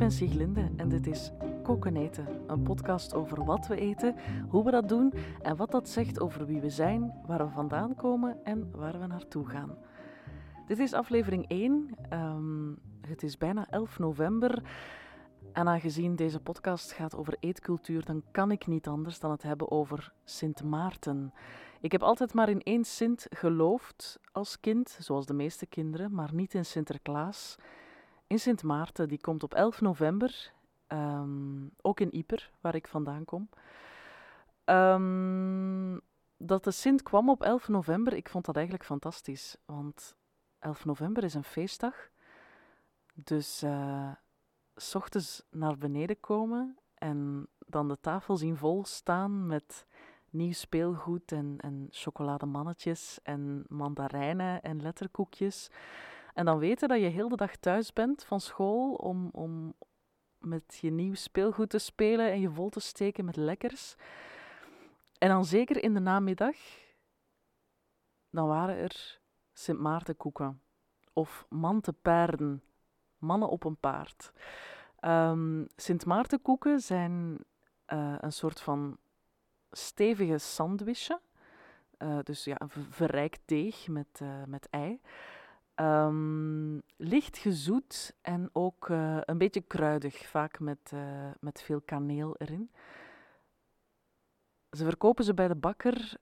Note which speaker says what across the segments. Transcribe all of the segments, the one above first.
Speaker 1: ben Sieglinde en dit is Koken Eten, een podcast over wat we eten, hoe we dat doen en wat dat zegt over wie we zijn, waar we vandaan komen en waar we naartoe gaan. Dit is aflevering 1. Ehm, het is bijna 11 november. En aangezien deze podcast gaat over eetcultuur, dan kan ik niet anders dan het hebben over Sint Maarten. Ik heb altijd maar in één Sint geloofd als kind, zoals de meeste kinderen, maar niet in Sinterklaas. In Sint Maarten, die komt op 11 november, ehm, ook in Ieper, waar ik vandaan kom. Ehm, dat de Sint kwam op 11 november, ik vond dat eigenlijk fantastisch, want 11 november is een feestdag. Dus uh, s ochtends naar beneden komen en dan de tafel zien vol staan met nieuw speelgoed en, en chocolademannetjes en mandarijnen en letterkoekjes. En dan weten dat je heel de dag thuis bent van school om, om met je nieuw speelgoed te spelen en je vol te steken met lekkers. En dan zeker in de namiddag, dan waren er Sint Maartenkoeken of mantepaarden, mannen op een paard. Um, Sint Maartenkoeken zijn uh, een soort van stevige sandwichje. Uh, dus ja, een verrijkt deeg met, uh, met ei. Um, licht gezoet en ook uh, een beetje kruidig, vaak met, met veel kaneel erin. Ze verkopen ze bij de bakker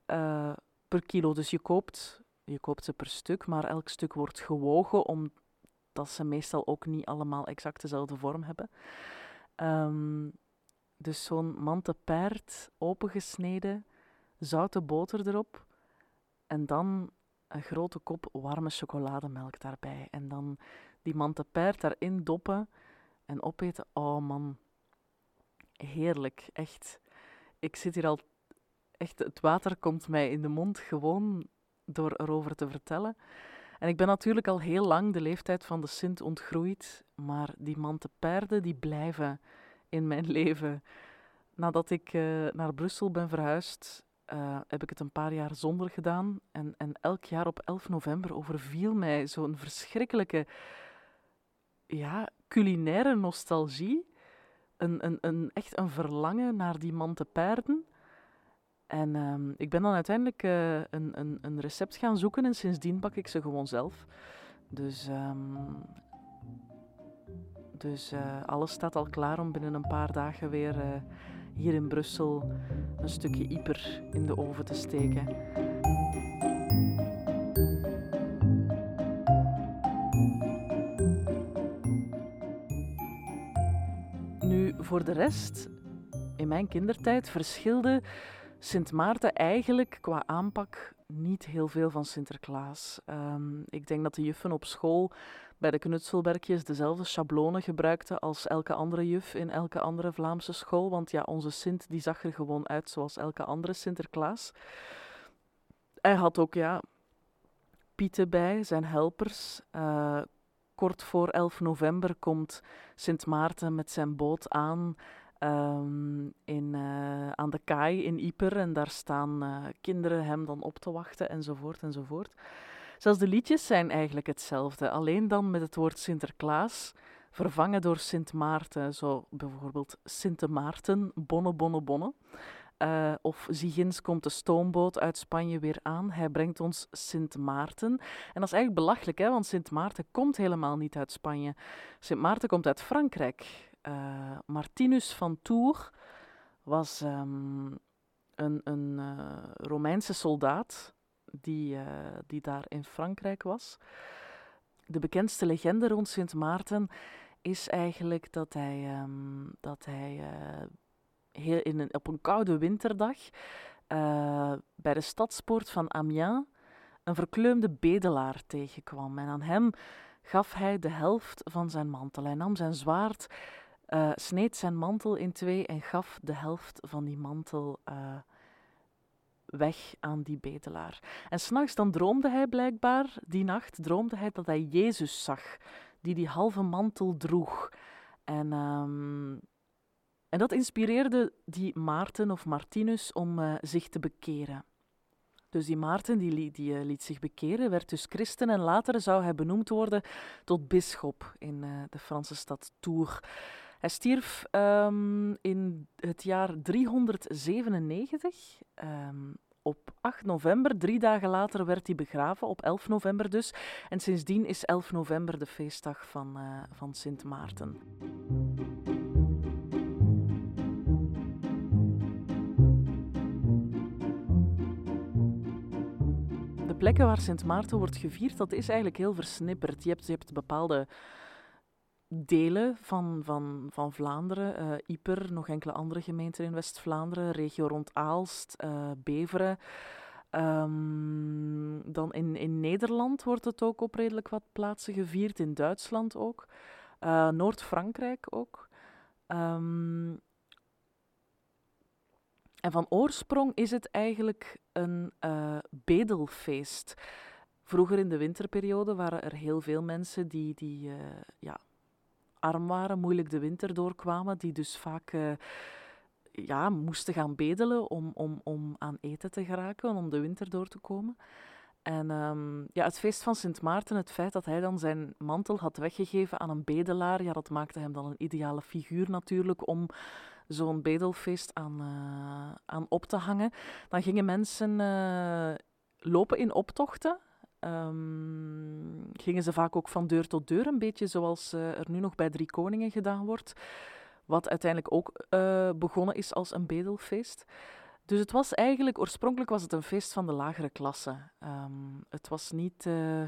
Speaker 1: per kilo, dus je koopt, je koopt ze per stuk, maar elk stuk wordt gewogen omdat ze meestal ook niet allemaal exact dezelfde vorm hebben. Um, dus zo'n mantepaard opengesneden, zoute boter erop en dan een grote kop warme chocolademelk daarbij. En dan die mantepaard daarin doppen en opeten. Oh man, heerlijk, echt. Ik zit hier al, echt, het water komt mij in de mond gewoon door erover te vertellen. En ik ben natuurlijk al heel lang de leeftijd van de Sint ontgroeid, maar die mantepaarden die blijven in mijn leven. Nadat ik uh, naar Brussel ben verhuisd, uh, heb ik het een paar jaar zonder gedaan. En, en elk jaar op 11 november overviel mij zo'n verschrikkelijke ja, culinaire nostalgie. Een, een, een, echt een verlangen naar die mantepaarden. En um, ik ben dan uiteindelijk uh, een, een, een, recept gaan zoeken en sindsdien bak ik ze gewoon zelf. Dus um, dus uh, alles staat al klaar om binnen een paar dagen weer hier in Brussel een stukje ieper in de oven te steken. Nu, voor de rest, in mijn kindertijd verschilde Sint Maarten eigenlijk qua aanpak niet heel veel van Sinterklaas. Um, ik denk dat de juffen op school bij de knutselbergjes dezelfde schablonen gebruikten als elke andere juf in elke andere Vlaamse school. Want ja, onze Sint die zag er gewoon uit zoals elke andere Sinterklaas. Hij had ook ja, Pieten bij, zijn helpers. Uh, kort voor 11 november komt Sint Maarten met zijn boot aan. Um, in, uh, aan de kaai in Ieper en daar staan uh, kinderen hem dan op te wachten enzovoort enzovoort. Zelfs de liedjes zijn eigenlijk hetzelfde, alleen dan met het woord Sinterklaas vervangen door Sint Maarten. Zo bijvoorbeeld Sint Maarten, bonne, bonne, bonne. Uh, of Ziegins komt de stoomboot uit Spanje weer aan. Hij brengt ons Sint Maarten. En dat is eigenlijk belachelijk, hè, want Sint Maarten komt helemaal niet uit Spanje. Sint Maarten komt uit Frankrijk. Uh, Martinus van Tours was um, een, een uh, Romeinse soldaat die, uh, die daar in Frankrijk was. De bekendste legende rond Sint Maarten is eigenlijk dat hij, um, dat hij uh, heel in een, op een koude winterdag uh, bij de stadspoort van Amiens een verkleumde bedelaar tegenkwam. En aan hem gaf hij de helft van zijn mantel. Hij nam zijn zwaard, uh, sneed zijn mantel in twee en gaf de helft van die mantel weg aan die bedelaar. En s'nachts dan droomde hij blijkbaar, die nacht droomde hij dat hij Jezus zag, die die halve mantel droeg. En, um, en dat inspireerde die Maarten of Martinus om uh, zich te bekeren. Dus die Maarten die, die uh, liet zich bekeren, werd dus christen en later zou hij benoemd worden tot bisschop in uh, de Franse stad Tours. Hij stierf ehm, in het jaar 397. Ehm, op 8 november, drie dagen later, werd hij begraven, op 11 november dus. En sindsdien is 11 november de feestdag van, uh, van Sint Maarten. De plekken waar Sint Maarten wordt gevierd, dat is eigenlijk heel versnipperd. Je hebt, je hebt bepaalde delen van, van, van Vlaanderen, uh, Ieper, nog enkele andere gemeenten in West-Vlaanderen, regio rond Aalst, uh, Beveren. Um, dan in, in Nederland wordt het ook op redelijk wat plaatsen gevierd, in Duitsland ook, uh, Noord-Frankrijk ook. Um, en van oorsprong is het eigenlijk een bedelfeest. Vroeger in de winterperiode waren er heel veel mensen die, die ja, arm waren, moeilijk de winter doorkwamen, die dus vaak uh, ja, moesten gaan bedelen om, om, om aan eten te geraken, om de winter door te komen. En um, ja, het feest van Sint Maarten, het feit dat hij dan zijn mantel had weggegeven aan een bedelaar, ja, dat maakte hem dan een ideale figuur natuurlijk om zo'n bedelfeest aan, uh, aan op te hangen. Dan gingen mensen uh, lopen in optochten um, gingen ze vaak ook van deur tot deur, een beetje zoals uh, er nu nog bij Drie Koningen gedaan wordt. Wat uiteindelijk ook uh, begonnen is als een bedelfeest. Dus het was eigenlijk, oorspronkelijk was het een feest van de lagere klasse. Um, het was niet, uh,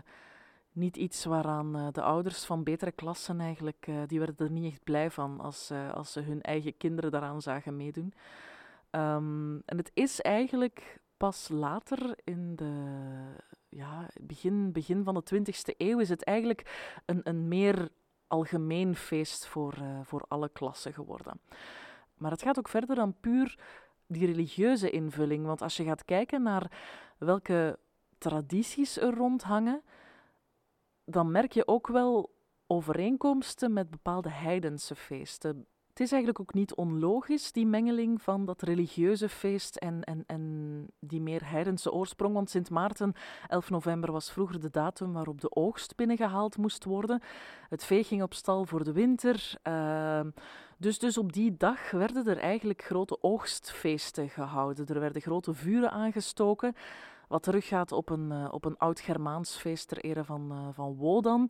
Speaker 1: niet iets waaraan de ouders van betere klassen eigenlijk, die werden er niet echt blij van als, als ze hun eigen kinderen daaraan zagen meedoen. Um, en het is eigenlijk pas later in de ja, begin, begin van de 20e eeuw is het eigenlijk een, een meer algemeen feest voor, uh, voor alle klassen geworden. Maar het gaat ook verder dan puur die religieuze invulling. Want als je gaat kijken naar welke tradities er rondhangen, dan merk je ook wel overeenkomsten met bepaalde heidense feesten. Het is eigenlijk ook niet onlogisch, die mengeling van dat religieuze feest en, en, en die meer heidense oorsprong. Want Sint Maarten, 11 november, was vroeger de datum waarop de oogst binnengehaald moest worden. Het vee ging op stal voor de winter. Uh, dus, dus op die dag werden er eigenlijk grote oogstfeesten gehouden. Er werden grote vuren aangestoken. Wat teruggaat op een, uh, op een oud-Germaans feest ter ere van, uh, van Wodan.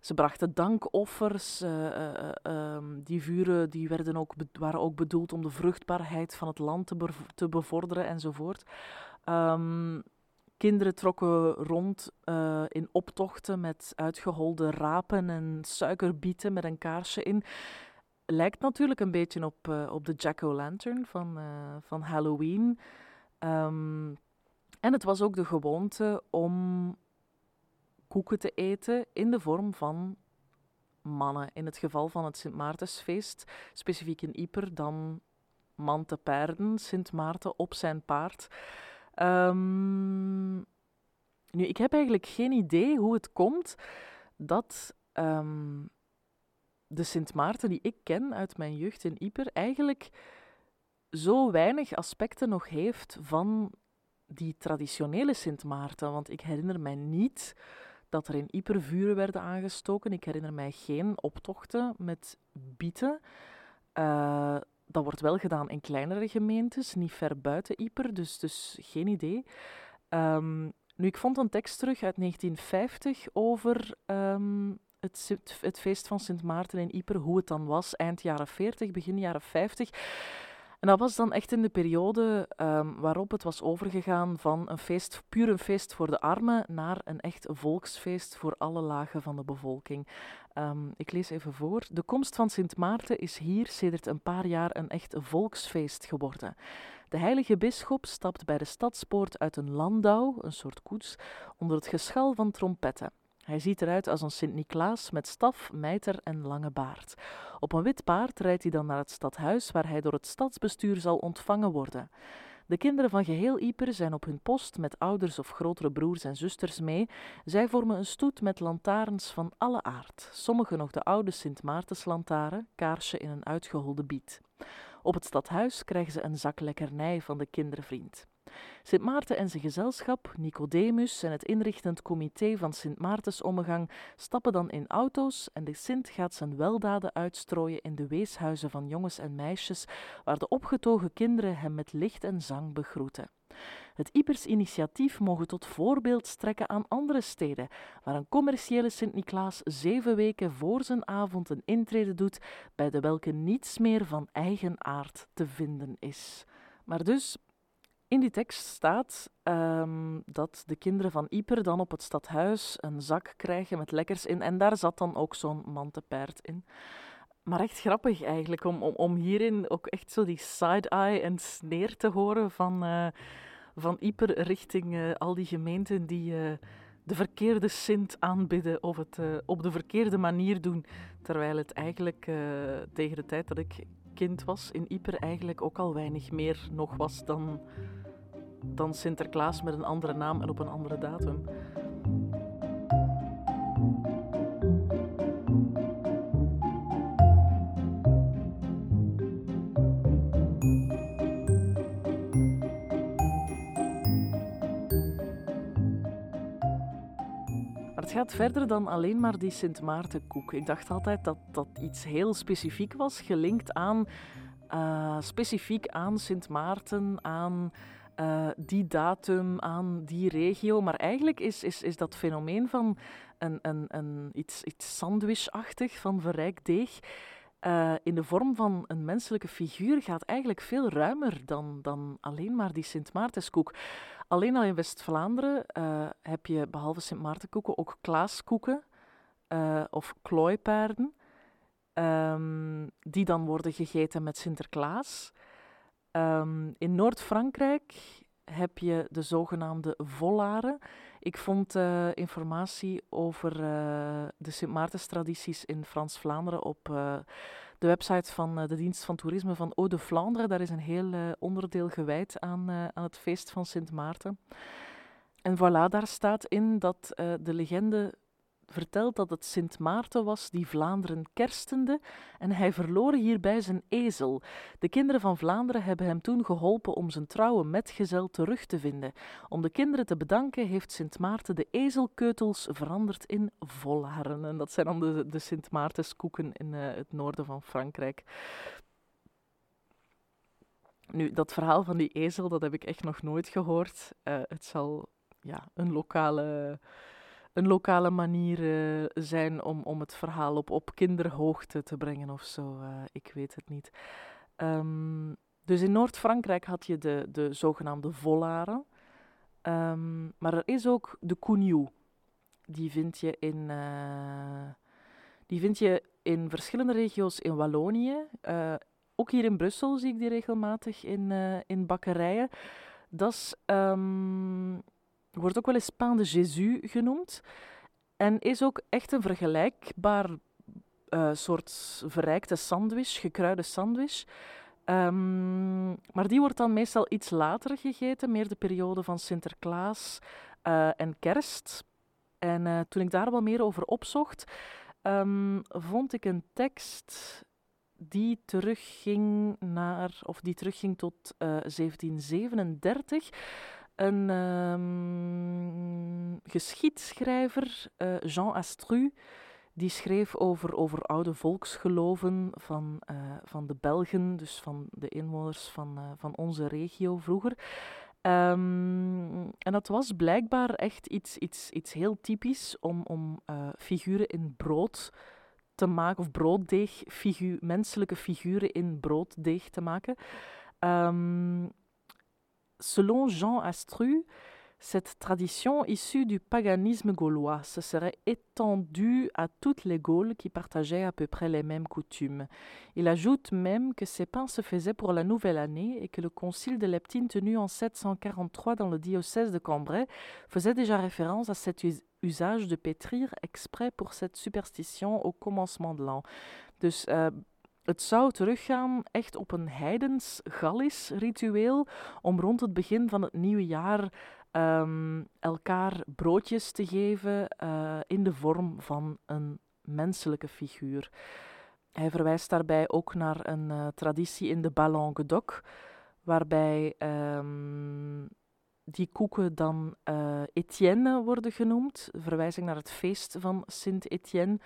Speaker 1: Ze brachten dankoffers. Uh, um, die vuren die werden ook waren ook bedoeld om de vruchtbaarheid van het land te, te bevorderen enzovoort. Um, kinderen trokken rond in optochten met uitgeholde rapen en suikerbieten met een kaarsje in. Lijkt natuurlijk een beetje op, op de Jack-o'-lantern van, van Halloween. Um, en het was ook de gewoonte om koeken te eten in de vorm van mannen. In het geval van het Sint Maartensfeest, specifiek in Ieper, dan man te paarden, Sint Maarten op zijn paard. Um, nu, ik heb eigenlijk geen idee hoe het komt dat um, de Sint Maarten die ik ken uit mijn jeugd in Ieper eigenlijk zo weinig aspecten nog heeft van die traditionele Sint Maarten. Want ik herinner mij niet dat er in Ieper vuren werden aangestoken. Ik herinner mij geen optochten met bieten. Uh, dat wordt wel gedaan in kleinere gemeentes, niet ver buiten Ieper, dus, dus geen idee. Um, nu, ik vond een tekst terug uit 1950 over um, het, het, feest van Sint Maarten in Ieper, hoe het dan was, eind jaren 40, begin jaren 50. En dat was dan echt in de periode um, waarop het was overgegaan van een feest, puur een feest voor de armen, naar een echt volksfeest voor alle lagen van de bevolking. Um, ik lees even voor. De komst van Sint Maarten is hier sedert een paar jaar een echt volksfeest geworden. De heilige bisschop stapt bij de stadspoort uit een landau, een soort koets, onder het geschal van trompetten. Hij ziet eruit als een Sint-Niklaas met staf, mijter en lange baard. Op een wit paard rijdt hij dan naar het stadhuis, waar hij door het stadsbestuur zal ontvangen worden. De kinderen van geheel Ieper zijn op hun post met ouders of grotere broers en zusters mee. Zij vormen een stoet met lantaarns van alle aard. Sommige nog de oude Sint Maartenslantaarn, kaarsje in een uitgeholde biet. Op het stadhuis krijgen ze een zak lekkernij van de kindervriend. Sint Maarten en zijn gezelschap, Nicodemus en het inrichtend comité van Sint Maartensommegang stappen dan in auto's en de Sint gaat zijn weldaden uitstrooien in de weeshuizen van jongens en meisjes, waar de opgetogen kinderen hem met licht en zang begroeten. Het Ipers initiatief mogen tot voorbeeld strekken aan andere steden, waar een commerciële Sint-Niklaas zeven weken voor zijn avond een intrede doet, bij de welke niets meer van eigen aard te vinden is. Maar dus, in die tekst staat ehm, dat de kinderen van Ieper dan op het stadhuis een zak krijgen met lekkers in. En daar zat dan ook zo'n mantepaard in. Maar echt grappig eigenlijk, om, om, om hierin ook echt zo die side-eye en sneer te horen van, uh, van Ieper richting uh, al die gemeenten die uh, de verkeerde Sint aanbidden of het op de verkeerde manier doen. Terwijl het eigenlijk tegen de tijd dat ik kind was in Ieper eigenlijk ook al weinig meer nog was dan, dan Sinterklaas met een andere naam en op een andere datum. Gaat verder dan alleen maar die Sint Maartenkoek. Ik dacht altijd dat dat iets heel specifiek was, gelinkt aan uh, specifiek aan Sint Maarten, aan uh, die datum, aan die regio. Maar eigenlijk is, is, is dat fenomeen van een, een, een iets, iets sandwichachtig, van verrijkt deeg. Uh, in de vorm van een menselijke figuur gaat eigenlijk veel ruimer dan, dan alleen maar die Sint Maartenskoek. Alleen al in West-Vlaanderen uh, heb je behalve Sint Maartenkoeken ook klaaskoeken uh, of klooipaarden, um, die dan worden gegeten met Sinterklaas. Um, in Noord-Frankrijk heb je de zogenaamde vollaren. Ik vond uh, informatie over de Sint Maartenstradities in Frans-Vlaanderen op de website van de dienst van toerisme van Eau de Vlaanderen. Daar is een heel onderdeel gewijd aan, aan het feest van Sint Maarten. En voilà, daar staat in dat de legende vertelt dat het Sint Maarten was die Vlaanderen kerstende en hij verloor hierbij zijn ezel. De kinderen van Vlaanderen hebben hem toen geholpen om zijn trouwe metgezel terug te vinden. Om de kinderen te bedanken heeft Sint Maarten de ezelkeutels veranderd in volharen. En dat zijn dan de, de Sint Maartenskoeken in uh, het noorden van Frankrijk. Nu, dat verhaal van die ezel, dat heb ik echt nog nooit gehoord. Uh, het zal ja, een lokale een lokale manier uh, zijn om, om het verhaal op, op kinderhoogte te brengen of zo. Uh, ik weet het niet. Um, dus in Noord-Frankrijk had je de, de zogenaamde volaren. Um, maar er is ook de Cugnou. Die vind je in, uh, die vind je in verschillende regio's in Wallonië. ook hier in Brussel zie ik die regelmatig in, in bakkerijen. Dat is um, wordt ook wel eens pain de Jésus genoemd. En is ook echt een vergelijkbaar uh, soort verrijkte sandwich, gekruide sandwich. Um, maar die wordt dan meestal iets later gegeten, meer de periode van Sinterklaas uh, en kerst. En uh, toen ik daar wel meer over opzocht, um, vond ik een tekst die terugging naar, of die terugging tot 1737 een um, geschiedschrijver, uh, Jean Astru, die schreef over, over oude volksgeloven van, uh, van de Belgen, dus van de inwoners van, uh, van onze regio vroeger. Um, en dat was blijkbaar echt iets, iets, iets heel typisch om, om figuren in brood te maken, of brooddeeg, figu menselijke figuren in brooddeeg te maken. Um, Selon Jean Astru, cette tradition issue du paganisme gaulois se serait étendue à toutes les Gaules qui partageaient à peu près les mêmes coutumes. Il ajoute même que ces pains se faisaient pour la nouvelle année et que le concile de Leptine tenu en 743 dans le diocèse de Cambrai faisait déjà référence à cet usage de pétrir exprès pour cette superstition au commencement de l'an. Dus uh, Het zou teruggaan echt op een heidens Gallisch ritueel om rond het begin van het nieuwe jaar um, elkaar broodjes te geven uh, in de vorm van een menselijke figuur. Hij verwijst daarbij ook naar een uh, traditie in de Ballon-Gedoc, waarbij um, die koeken dan uh, Etienne worden genoemd, verwijzing naar het feest van Sint-Etienne.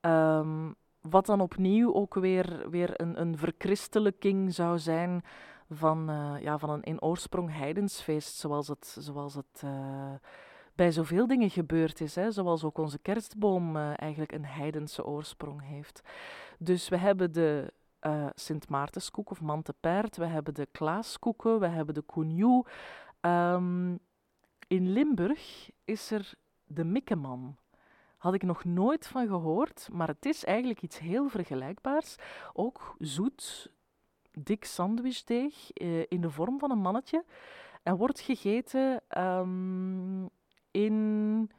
Speaker 1: Um, wat dan opnieuw ook weer, weer een, een verchristelijking zou zijn van, uh, ja, van een in oorsprong heidensfeest, zoals het, zoals het uh, bij zoveel dingen gebeurd is. Hè? Zoals ook onze kerstboom uh, eigenlijk een heidense oorsprong heeft. Dus we hebben de Sint Maartenskoek of Mantepert, we hebben de Klaaskoeken, we hebben de Cougnou. Um, in Limburg is er de Mikkeman. Had ik nog nooit van gehoord, maar het is eigenlijk iets heel vergelijkbaars. Ook zoet, dik sandwichdeeg uh, in de vorm van een mannetje. En wordt gegeten um, in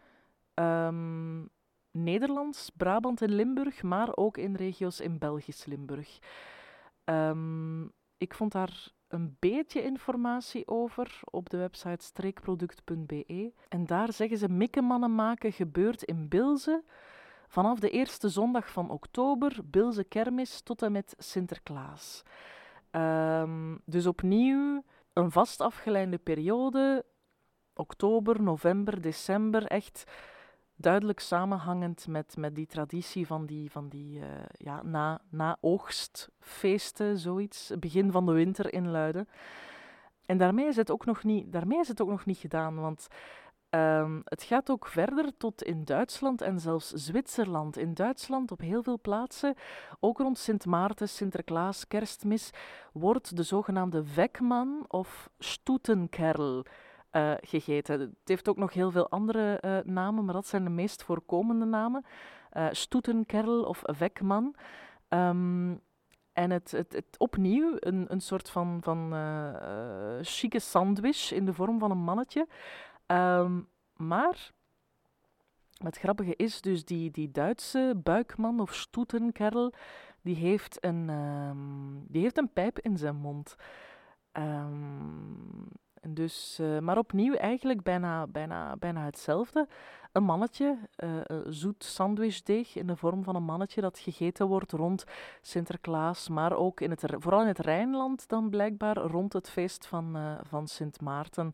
Speaker 1: um, Nederlands, Brabant en Limburg, maar ook in regio's in Belgisch Limburg. Um, ik vond daar een beetje informatie over op de website streekproduct.be. En daar zeggen ze mikkemannen maken gebeurt in Bilze vanaf de eerste zondag van oktober, Bilze kermis, tot en met Sinterklaas. Um, dus opnieuw een vast afgeleide periode, oktober, november, december, echt duidelijk samenhangend met, met die traditie van die, van die uh, ja, na, na-oogstfeesten, zoiets, begin van de winter in Luiden. En daarmee is het ook nog niet, daarmee is het ook nog niet gedaan, want um, het gaat ook verder tot in Duitsland en zelfs Zwitserland. In Duitsland, op heel veel plaatsen, ook rond Sint Maarten, Sinterklaas, Kerstmis, wordt de zogenaamde Wekman of Stoetenkerl uh, gegeten. Het heeft ook nog heel veel andere uh, namen, maar dat zijn de meest voorkomende namen. Uh, Stoetenkerl of Wekman. Um, en het, het, het, opnieuw een, een soort van, van chique sandwich in de vorm van een mannetje. Um, maar het grappige is dus die, die Duitse buikman of stoetenkerl, die heeft een, um, die heeft een pijp in zijn mond. Um, dus, uh, maar opnieuw eigenlijk bijna, bijna, bijna hetzelfde. Een mannetje, uh, zoet sandwichdeeg in de vorm van een mannetje dat gegeten wordt rond Sinterklaas, maar ook in het, vooral in het Rijnland dan blijkbaar rond het feest van, uh, van Sint Maarten.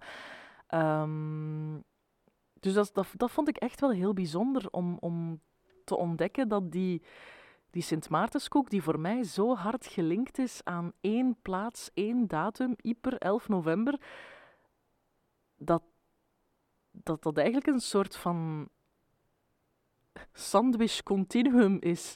Speaker 1: Um, dus dat, dat, dat vond ik echt wel heel bijzonder om, om te ontdekken dat die, die Sint Maartenskoek, die voor mij zo hard gelinkt is aan één plaats, één datum, Ieper 11 november, dat, dat dat eigenlijk een soort van sandwich continuum is.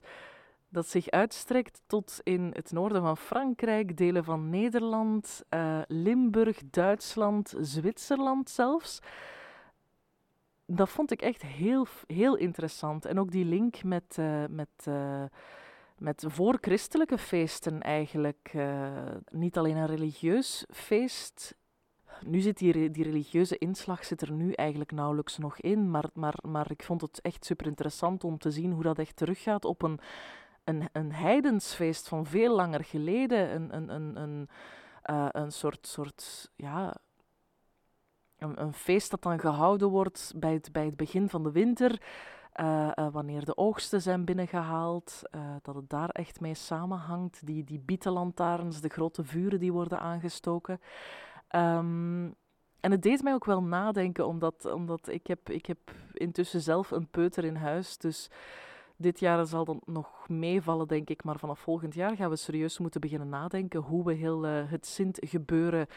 Speaker 1: Dat zich uitstrekt tot in het noorden van Frankrijk, delen van Nederland, uh, Limburg, Duitsland, Zwitserland zelfs. Dat vond ik echt heel, heel interessant. En ook die link met, uh, met, uh, met voorchristelijke feesten eigenlijk. niet alleen een religieus feest nu zit die, die religieuze inslag zit er nu eigenlijk nauwelijks nog in, maar, maar, maar ik vond het echt super interessant om te zien hoe dat echt teruggaat op een, een, een heidensfeest van veel langer geleden. Een, een, een, een, uh, een soort, soort ja, een, een, feest dat dan gehouden wordt bij het, bij het begin van de winter. Uh, uh, wanneer de oogsten zijn binnengehaald, dat het daar echt mee samenhangt. Die, die bietenlantaarns, de grote vuren die worden aangestoken. Um, en het deed mij ook wel nadenken, omdat, omdat ik, heb, ik heb intussen zelf een peuter in huis. Dus dit jaar zal dat nog meevallen, denk ik. Maar vanaf volgend jaar gaan we serieus moeten beginnen nadenken hoe we heel uh, het Sint-gebeuren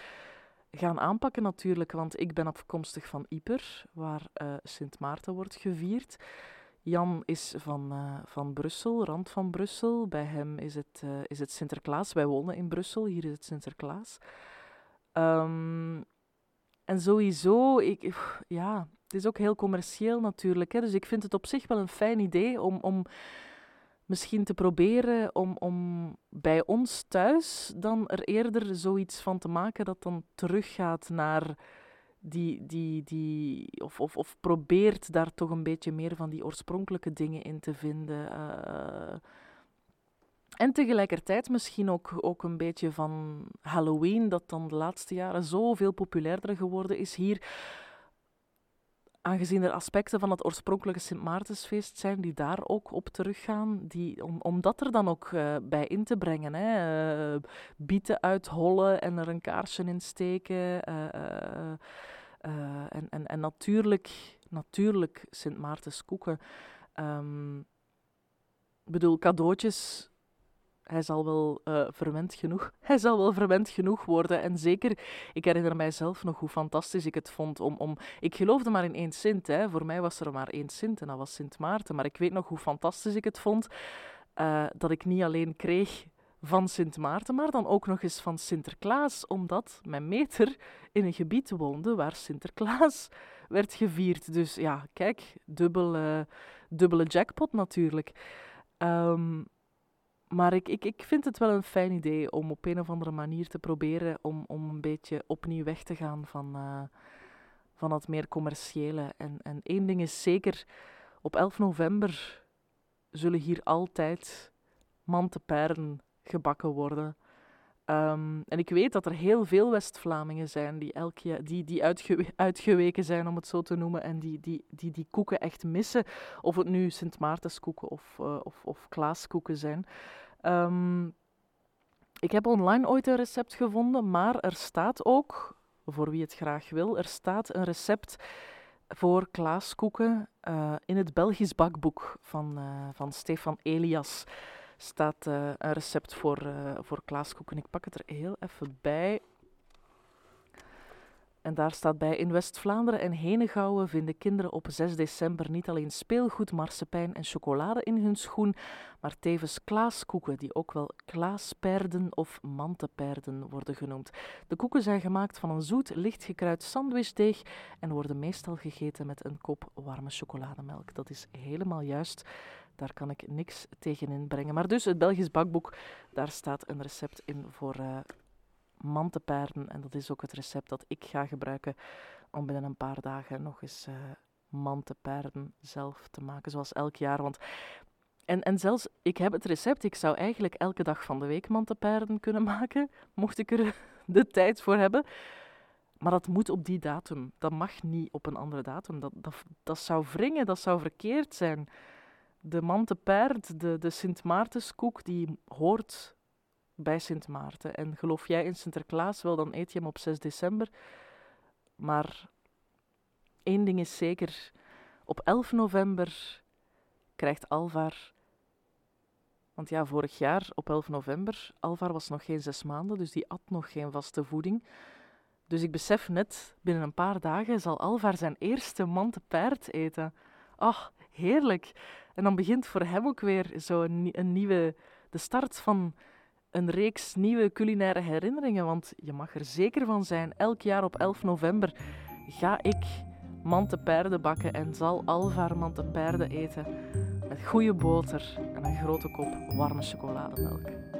Speaker 1: gaan aanpakken natuurlijk. Want ik ben afkomstig van Ieper, waar uh, Sint Maarten wordt gevierd. Jan is van, uh, van Brussel, rand van Brussel. Bij hem is het, is het Sinterklaas. Wij wonen in Brussel, hier is het Sinterklaas. Um, en sowieso, ik, ja, het is ook heel commercieel natuurlijk. Hè, dus ik vind het op zich wel een fijn idee om, om misschien te proberen om, om bij ons thuis dan er eerder zoiets van te maken dat dan teruggaat naar die, die, die of, of, of probeert daar toch een beetje meer van die oorspronkelijke dingen in te vinden. Uh, en tegelijkertijd misschien ook, ook een beetje van Halloween, dat dan de laatste jaren zoveel populairder geworden is hier. Aangezien er aspecten van het oorspronkelijke Sint Maartensfeest zijn die daar ook op teruggaan, die, om, dat er dan ook uh, bij in te brengen. Hè. Uh, bieten uithollen en er een kaarsje in steken. Uh, en, en, en natuurlijk, natuurlijk Sint Maartenskoeken. Um, ik bedoel, cadeautjes hij zal wel uh, verwend genoeg. Hij zal wel verwend genoeg worden. En zeker, ik herinner mijzelf nog hoe fantastisch ik het vond om. om ik geloofde maar in één Sint. Hè. Voor mij was er maar één Sint en dat was Sint Maarten. Maar ik weet nog hoe fantastisch ik het vond uh, dat ik niet alleen kreeg van Sint Maarten, maar dan ook nog eens van Sinterklaas, omdat mijn meter in een gebied woonde waar Sinterklaas werd gevierd. Dus ja, kijk, dubbele, dubbele jackpot natuurlijk. Um, maar ik, ik, ik vind het wel een fijn idee om op een of andere manier te proberen om, om een beetje opnieuw weg te gaan van, uh, van het meer commerciële. En, en één ding is zeker, op 11 november zullen hier altijd manteperden gebakken worden. Um, en ik weet dat er heel veel West-Vlamingen zijn die, elk jaar, die, die uitge uitgeweken zijn, om het zo te noemen, en die die, die, die koeken echt missen. Of het nu Sint Maartenskoeken of, uh, of, of Klaaskoeken zijn. Um, ik heb online ooit een recept gevonden, maar er staat ook, voor wie het graag wil, er staat een recept voor klaaskoeken uh, in het Belgisch bakboek van, uh, van Stefan Elias staat uh, een recept voor, uh, voor klaaskoeken. Ik pak het er heel even bij. En daar staat bij: In West-Vlaanderen en Henegouwen vinden kinderen op 6 december niet alleen speelgoed, marsepein en chocolade in hun schoen, maar tevens klaaskoeken, die ook wel klaasperden of manteperden worden genoemd. De koeken zijn gemaakt van een zoet, licht gekruid sandwichdeeg en worden meestal gegeten met een kop warme chocolademelk. Dat is helemaal juist. Daar kan ik niks tegen inbrengen. Maar dus het Belgisch bakboek, daar staat een recept in voor uh, mantepaarden. En dat is ook het recept dat ik ga gebruiken om binnen een paar dagen nog eens uh, mantepaarden zelf te maken, zoals elk jaar. Want en, en zelfs, ik heb het recept, ik zou eigenlijk elke dag van de week mantepaarden kunnen maken, mocht ik er de tijd voor hebben. Maar dat moet op die datum. Dat mag niet op een andere datum. Dat, dat, dat zou wringen, dat zou verkeerd zijn de mantepaard, de, de Sint Maartenskoek, die hoort bij Sint Maarten. En geloof jij in Sinterklaas, wel dan eet je hem op 6 december. Maar één ding is zeker, op 11 november krijgt Alvar... Want ja, vorig jaar op 11 november, Alvar was nog geen zes maanden, dus die at nog geen vaste voeding. Dus ik besef net, binnen een paar dagen zal Alvar zijn eerste mantepaard eten. Ach, heerlijk. En dan begint voor hem ook weer zo een, nieuwe, de start van een reeks nieuwe culinaire herinneringen. Want je mag er zeker van zijn, elk jaar op 11 november ga ik mantepaarden bakken en zal Alvar mantepaarden eten. Met goede boter en een grote kop warme chocolademelk.